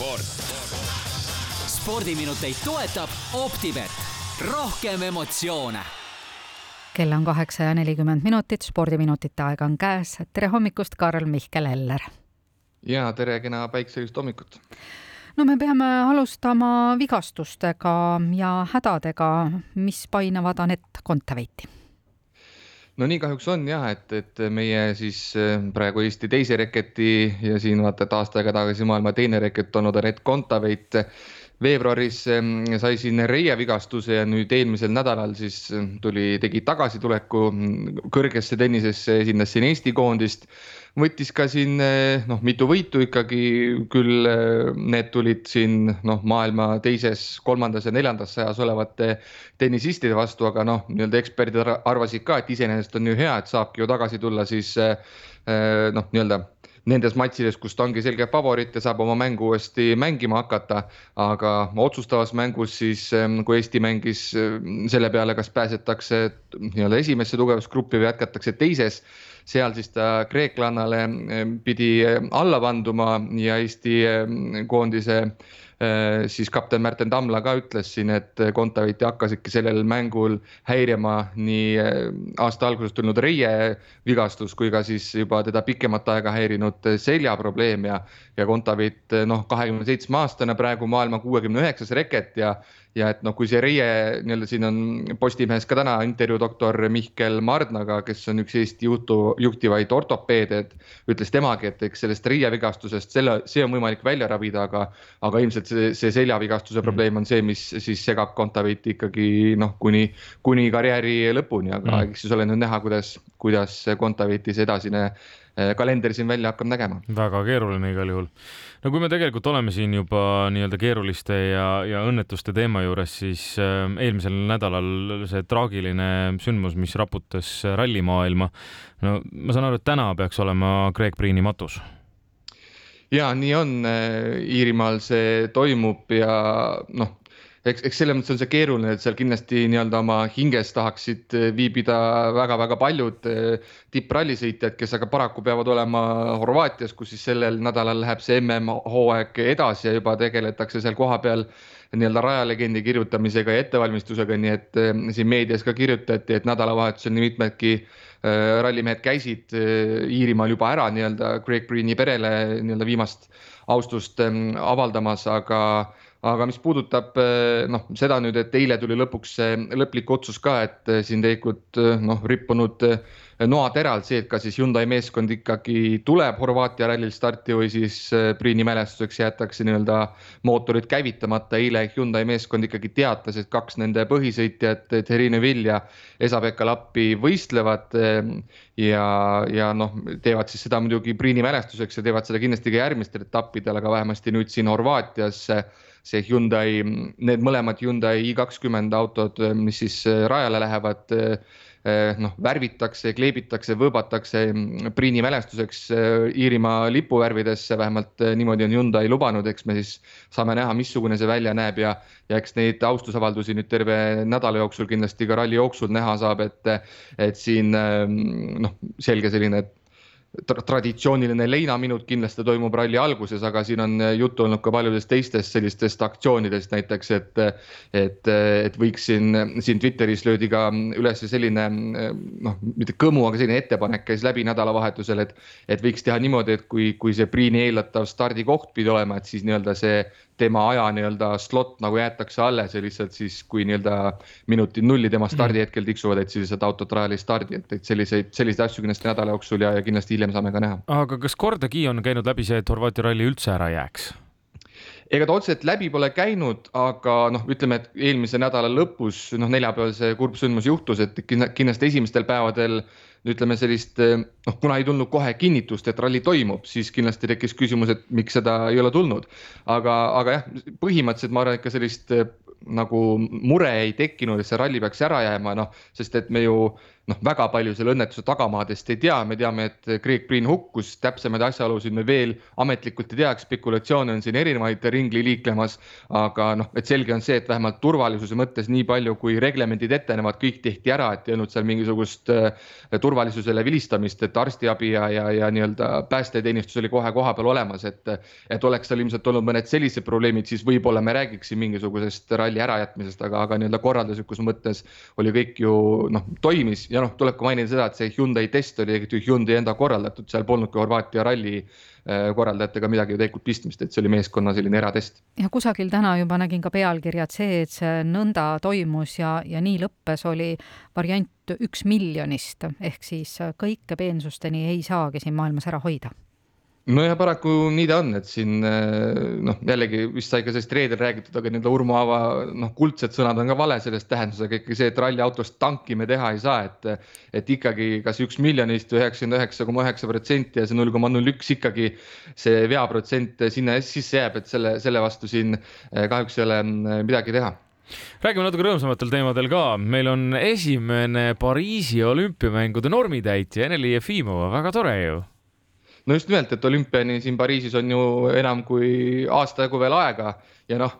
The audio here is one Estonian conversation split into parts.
sport. spordiminuteid toetab Optibet, rohkem emotsioone kell on kaheksa ja nelikümmend minutit, spordiminutite aeg on käes. tere hommikust, Karl Mihkel Eller. ja tere, kena päikselist hommikut. no me peame alustama vigastustega ja hädadega, mis painavad Anett Kontaveiti no nii kahjuks on jah, et, et meie siis äh, praegu Eesti teise reketi ja siin vaata, et aasta aega tagasi maailma teine reket olnud Anett Kontaveit veebruaris sai siin reievigastuse ja nüüd eelmisel nädalal siis tuli, tegi tagasituleku mm, kõrgesse tennisesse, esindas siin Eesti koondist. Võttis ka siin eh, noh, mitu võitu ikkagi, küll eh, need tulid siin noh, maailma teises, kolmandas ja neljandas sajas olevate tennisistide vastu, aga noh, nii-öelda eksperdid arvasid ka, et iseenesest on ju hea, et saabki ju tagasi tulla siis eh, noh, nii-öelda nendes matšides, kus ta ongi selge favoriit ja saab oma mängu uuesti mängima hakata. aga otsustavas mängus siis, kui Eesti mängis selle peale, kas pääsetakse nii-öelda esimesse tugevusgruppi või jätkatakse teises seal siis ta kreeklannale pidi alla vanduma ja Eesti koondise siis kapten Märten Tamla ka ütles siin, et Kontaveiti hakkasidki sellel mängul häirima nii aasta alguses tulnud reie vigastus kui ka siis juba teda pikemat aega häirinud seljaprobleem ja, ja Kontaveit noh, kahekümne seitsme aastane praegu maailma kuuekümne üheksas reket ja ja et noh, kui see Reie nii-öelda siin on Postimehes ka täna intervjuu doktor Mihkel Mardnaga, kes on üks Eesti juhtu, juhtivaid ortopeede, et ütles temagi, et eks sellest Reie vigastusest selle, see on võimalik välja ravida, aga, aga ilmselt see, see seljavigastuse probleem on see, mis siis segab Kontaveiti ikkagi noh, kuni, kuni karjääri lõpuni, aga mm. eks siis ole nüüd näha, kuidas, kuidas Kontaveitis edasine Eh, kalender siin välja hakkab nägema. väga keeruline igal juhul. no kui me tegelikult oleme siin juba nii-öelda keeruliste ja, ja õnnetuste teema juures, siis äh, eelmisel nädalal see traagiline sündmus, mis raputas rallimaailma. no ma saan aru, et täna peaks olema Greg Priini matus ja nii on, eh, Iirimaal see toimub ja noh, eks, eks selles mõttes on see keeruline, et seal kindlasti nii-öelda oma hinges tahaksid eh, viibida väga-väga paljud eh, tipprallisõitjad, kes aga paraku peavad olema Horvaatias, kus siis sellel nädalal läheb see MM-hooaeg edasi ja juba tegeletakse seal kohapeal nii-öelda rajalegendi kirjutamisega ja ettevalmistusega, nii et eh, siin meedias ka kirjutati, et nädalavahetusel nii mitmedki rallimehed käisid Iirimaal juba ära nii-öelda Greg Greeni perele nii-öelda viimast austust avaldamas, aga aga mis puudutab eh, noh, seda nüüd, et eile tuli lõpuks see lõplik otsus ka, et eh, siin tegelikult eh, noh, rippunud noateral see, et kas siis Hyundai meeskond ikkagi tuleb Horvaatia rallil starti või siis Priini mälestuseks jäetakse nii-öelda mootorid käivitamata. eile Hyundai meeskond ikkagi teatas, et kaks nende põhisõitjat, Terine Vill ja Esa-Pekka Lappi võistlevad ja, ja noh, teevad siis seda muidugi Priini mälestuseks ja teevad seda kindlasti ka järgmistel etappidel, aga vähemasti nüüd siin Horvaatias see Hyundai, need mõlemad Hyundai i kakskümmend autod, mis siis rajale lähevad äh, noh, värvitakse, kleebitakse, võõbatakse mm, Priini mälestuseks äh, Iirimaa lipuvärvidesse, vähemalt niimoodi on Hyundai lubanud, eks me siis saame näha, missugune see välja näeb ja, ja eks neid austusavaldusi nüüd terve nädala jooksul kindlasti ka ralli jooksul näha saab, et, et siin noh, selge selline traditsiooniline leinaminut kindlasti toimub ralli alguses, aga siin on juttu olnud ka paljudest teistest sellistest aktsioonidest, näiteks et, et, et võiks siin, siin Twitteris löödi ka üles selline noh, mitte kõmu, aga selline ettepanek käis läbi nädalavahetusel, et, et võiks teha niimoodi, et kui, kui see Priini eeldatav stardikoht pidi olema, et siis nii-öelda see tema aja nii-öelda slot nagu jäetakse alles ja lihtsalt siis, kui nii-öelda minutid nulli tema stardihetkel tiksuvad, et siis seda autot rajal ei stardi, et, et selliseid, selliseid asju kindlasti nädala jooksul ja, ja kindlasti hiljem saame ka näha. aga kas kordagi on käinud läbi see, et Horvaatia ralli üldse ära jääks? ega ta otseselt läbi pole käinud, aga noh, ütleme, et eelmise nädala lõpus, noh, neljapäeval see kurb sündmus juhtus, et kindlasti esimestel päevadel ütleme sellist, noh, kuna ei tulnud kohe kinnitust, et ralli toimub, siis kindlasti tekkis küsimus, et miks seda ei ole tulnud. aga, aga jah, põhimõtteliselt ma arvan, et ka sellist nagu mure ei tekkinud, et see ralli peaks ära jääma, noh, sest et me ju noh, väga palju selle õnnetuse tagamaadest ei tea, me teame, et Craig Green hukkus, täpsemaid asjaolusid me veel ametlikult ei tea, spekulatsioone on siin erinevaid ringli liiklemas. aga noh, et selge on see, et vähemalt turvalisuse mõttes nii palju, kui reglemendid ette näevad, kõik tehti ära, et ei olnud seal mingisugust äh, turvalisusele vilistamist, et arstiabi ja, ja, ja nii-öelda päästeteenistus oli kohe kohapeal olemas, et. et oleks seal ilmselt olnud mõned sellised probleemid, siis võib-olla me räägiksime mingisugusest ralli ärajätmisest, aga, aga nii-öelda korralduslikus mõttes oli kõik ju noh, toimis ja noh, tuleb ka mainida seda, et see Hyundai test oli tegelikult ju Hyundai enda korraldatud, seal polnudki Horvaatia ralli korraldajatega midagi ju tegelikult pistmist, et see oli meeskonna selline eratest. ja kusagil täna juba nägin ka pealkirja, et see, et see nõnda toimus ja, ja nii lõppes, oli variant üks miljonist ehk siis kõike peensusteni ei saagi siin maailmas ära hoida nojah, paraku nii ta on, et siin eh, noh, jällegi vist sai ka sellest reedel räägitud, aga nii-öelda Urmo Aava noh, kuldsed sõnad on ka vale selles tähendusega ikkagi see, et ralliautost tanki me teha ei saa, et. et ikkagi kas üks miljonist või üheksakümmend üheksa koma üheksa protsenti ja see null koma null üks ikkagi see veaprotsent sinna sisse jääb, et selle, selle vastu siin eh, kahjuks ei ole mm, midagi teha räägime natuke rõõmsamatel teemadel ka. meil on esimene Pariisi olümpiamängude normitäitja Ene-Li Jefimova, väga tore ju no just nimelt, et olümpiani siin Pariisis on ju enam kui aasta jagu veel aega ja noh,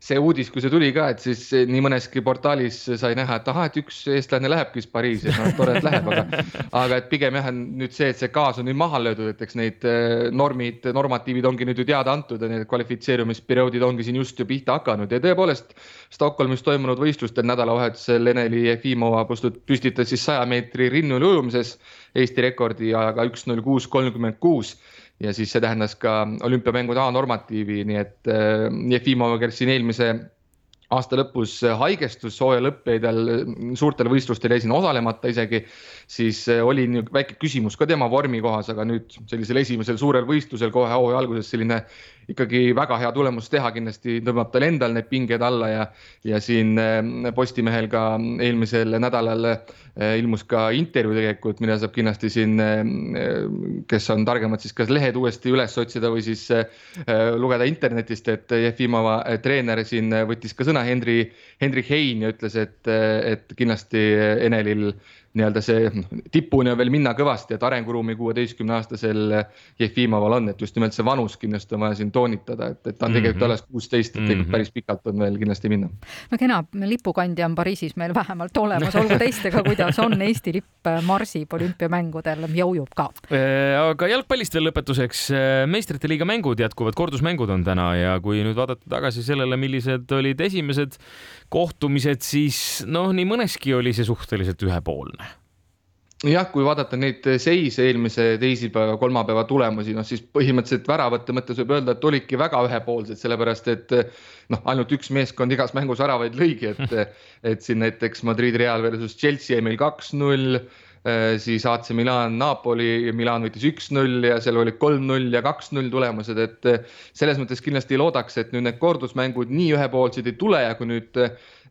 see uudis, kui see tuli ka, et siis nii mõneski portaalis sai näha, et ahah, et üks eestlane lähebki siis Pariisi, no tore, et läheb, aga. aga et pigem jah, nüüd see, et see gaas on nüüd maha löödud, et eks need eh, normid, normatiivid ongi nüüd ju teada antud ja need kvalifitseerumisperioodid ongi siin just ju pihta hakanud ja tõepoolest. Stockholmis toimunud võistlustel nädalavahetusel Eneli Jefimova püstitas siis saja meetri rinnul ujumises Eesti rekordi ajaga üks null kuus kolmkümmend kuus. Ja siis see tähendas ka olümpiamängude A-normatiivi, nii et äh, Jefimov, kes siin eelmise aasta lõpus haigestus sooja lõppeedel, suurtel võistlustel jäi siin osalemata isegi, siis äh, oli väike küsimus ka tema vormi kohas, aga nüüd sellisel esimesel suurel võistlusel kohe hooaja alguses selline ikkagi väga hea tulemus teha, kindlasti tõmbab tal endal need pinged alla ja, ja siin äh, Postimehel ka eelmisel nädalal äh, ilmus ka intervjuu tegelikult, mida saab kindlasti siin, äh, kes on targemad, siis kas lehed uuesti üles otsida või siis lugeda internetist, et Jefimova treener siin võttis ka sõna, Henri, Henri Hein ja ütles, et, et kindlasti Enelil nii-öelda see tipuni on veel minna kõvasti, et arenguruumi kuueteistkümne aastasel Jefimoval on, et just nimelt see vanus kindlasti on vaja siin toonitada, et, et ta on tegelikult -hmm. alles kuusteist, et tegelikult -hmm. päris pikalt on veel kindlasti minna. no kena, lipukandja on Pariisis meil vähemalt olemas, olgu teistega, kuidas on Eesti lipp marsib olümpiamängudel ja ujub ka. Äh, aga jalgpallist veel lõpetuseks, äh, meistrite liiga mängud jätkuvad, kordusmängud on täna ja kui nüüd vaadata tagasi sellele, millised olid esimesed kohtumised, siis noh, nii mõneski oli see suhteliselt ühepoolne jah, kui vaadata neid seise eelmise teisipäeva, kolmapäeva tulemusi, noh siis põhimõtteliselt väravate mõttes võib öelda, et olidki väga ühepoolsed, sellepärast et noh, ainult üks meeskond igas mängus väravaid lõigi, et, et siin näiteks Madrid Real versus Chelsea jäi meil kaks-null siis AC Milan, Napoli, Milan võitis üks-null ja seal olid kolm-null ja kaks-null tulemused, et selles mõttes kindlasti loodaks, et nüüd need kordusmängud nii ühepoolsed ei tule ja kui nüüd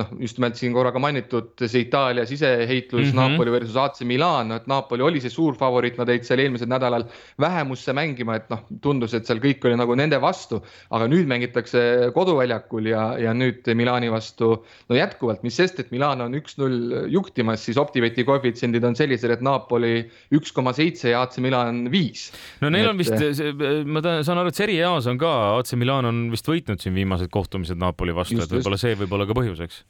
noh, just nimelt siin korra ka mainitud see Itaalia siseheitlus mm -hmm. Napoli versus AC Milan, no et Napoli oli see suur favoriit, nad jäid seal eelmisel nädalal vähemusse mängima, et noh, tundus, et seal kõik oli nagu nende vastu. aga nüüd mängitakse koduväljakul ja, ja nüüd Milani vastu no jätkuvalt, mis sest, et Milan on üks-null juhtimas, siis Optibeti koefitsiendid on sellised, et Napoli üks koma seitse ja AC Milan viis. no neil et... on vist, ma saan aru, et Serie A-s on ka, AC Milan on vist võitnud siin viimased kohtumised Napoli vastu, et võib-olla see võib olla ka põhjuseks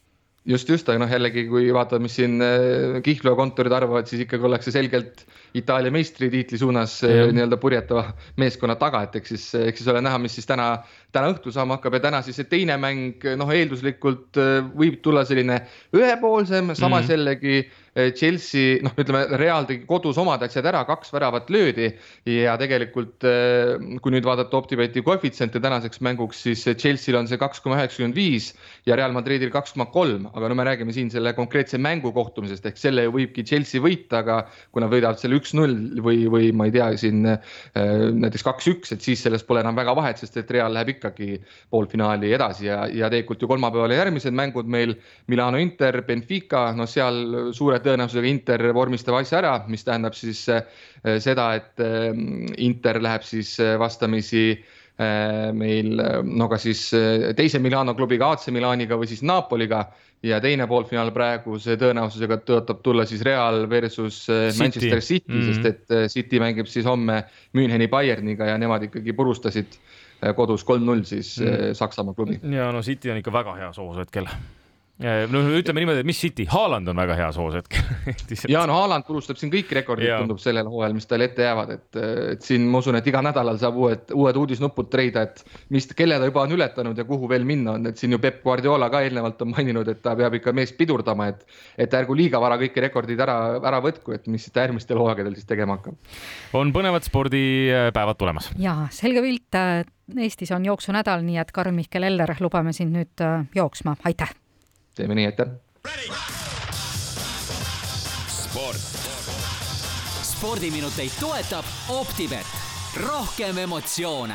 just, just, aga noh, jällegi kui vaatad, mis siin äh, Kihlveo kontorid arvavad, siis ikkagi ollakse selgelt Itaalia meistritiitli suunas äh, nii-öelda purjetava meeskonna taga, et eks siis, eks siis ole näha, mis siis täna, täna õhtul saama hakkab ja täna siis see teine mäng, noh, eelduslikult võib tulla selline ühepoolsem, samas mm -hmm. jällegi Eh, Chelsea, noh, ütleme Real tegi kodus omad asjad ära, kaks väravat löödi ja tegelikult eh, kui nüüd vaadata Optibeti koefitsiente tänaseks mänguks, siis Chelsea'l on see kaks koma üheksakümmend viis ja Real Madridil kaks koma kolm, aga no me räägime siin selle konkreetse mängu kohtumisest ehk selle võibki Chelsea võita, aga kui nad võidavad selle üks-null või, või ma ei tea, siin eh, näiteks kaks-üks, et siis sellest pole enam väga vahet, sest et Real läheb ikkagi poolfinaali edasi ja, ja tegelikult ju kolmapäeval järgmised mängud meil Milano Inter, Benfica, no seal suured tõenäosusega Inter vormistab asja ära, mis tähendab siis äh, seda, et äh, Inter läheb siis äh, vastamisi meil no kas siis teise Milano klubiga, AC Milaniga või siis Napoliga ja teine poolfinaal praeguse tõenäosusega tõotab tulla siis Real versus City. Manchester City mm, -hmm. sest et City mängib siis homme Müncheni Bayerniga ja nemad ikkagi purustasid kodus kolm-null siis mm. Saksamaa klubi. ja no City on ikka väga heas hoos hetkel no ütleme niimoodi, et mis City, Haaland on väga heas hoos hetkel ja no Haaland purustab siin kõik rekordid, tundub sellel hooajal, mis talle ette jäävad, et, et siin ma usun, et iga nädalal saab uued, uued uudisnupud treida, et mis, kelle ta juba on ületanud ja kuhu veel minna on, et siin ju Peep Guardiola ka eelnevalt on maininud, et ta peab ikka meest pidurdama, et, et ärgu liiga vara kõiki rekordid ära, ära võtku, et mis ta järgmistel hooaegadel siis tegema hakkab. on põnevad spordipäevad tulemas. ja selge pilt. Eestis on jooksunädal, nii et Karm-Mihkel Eller, lubame sind nüüd jooksma, aitäh teeme nii, aitäh. sport. spordiminuteid toetab Optibet, rohkem emotsioone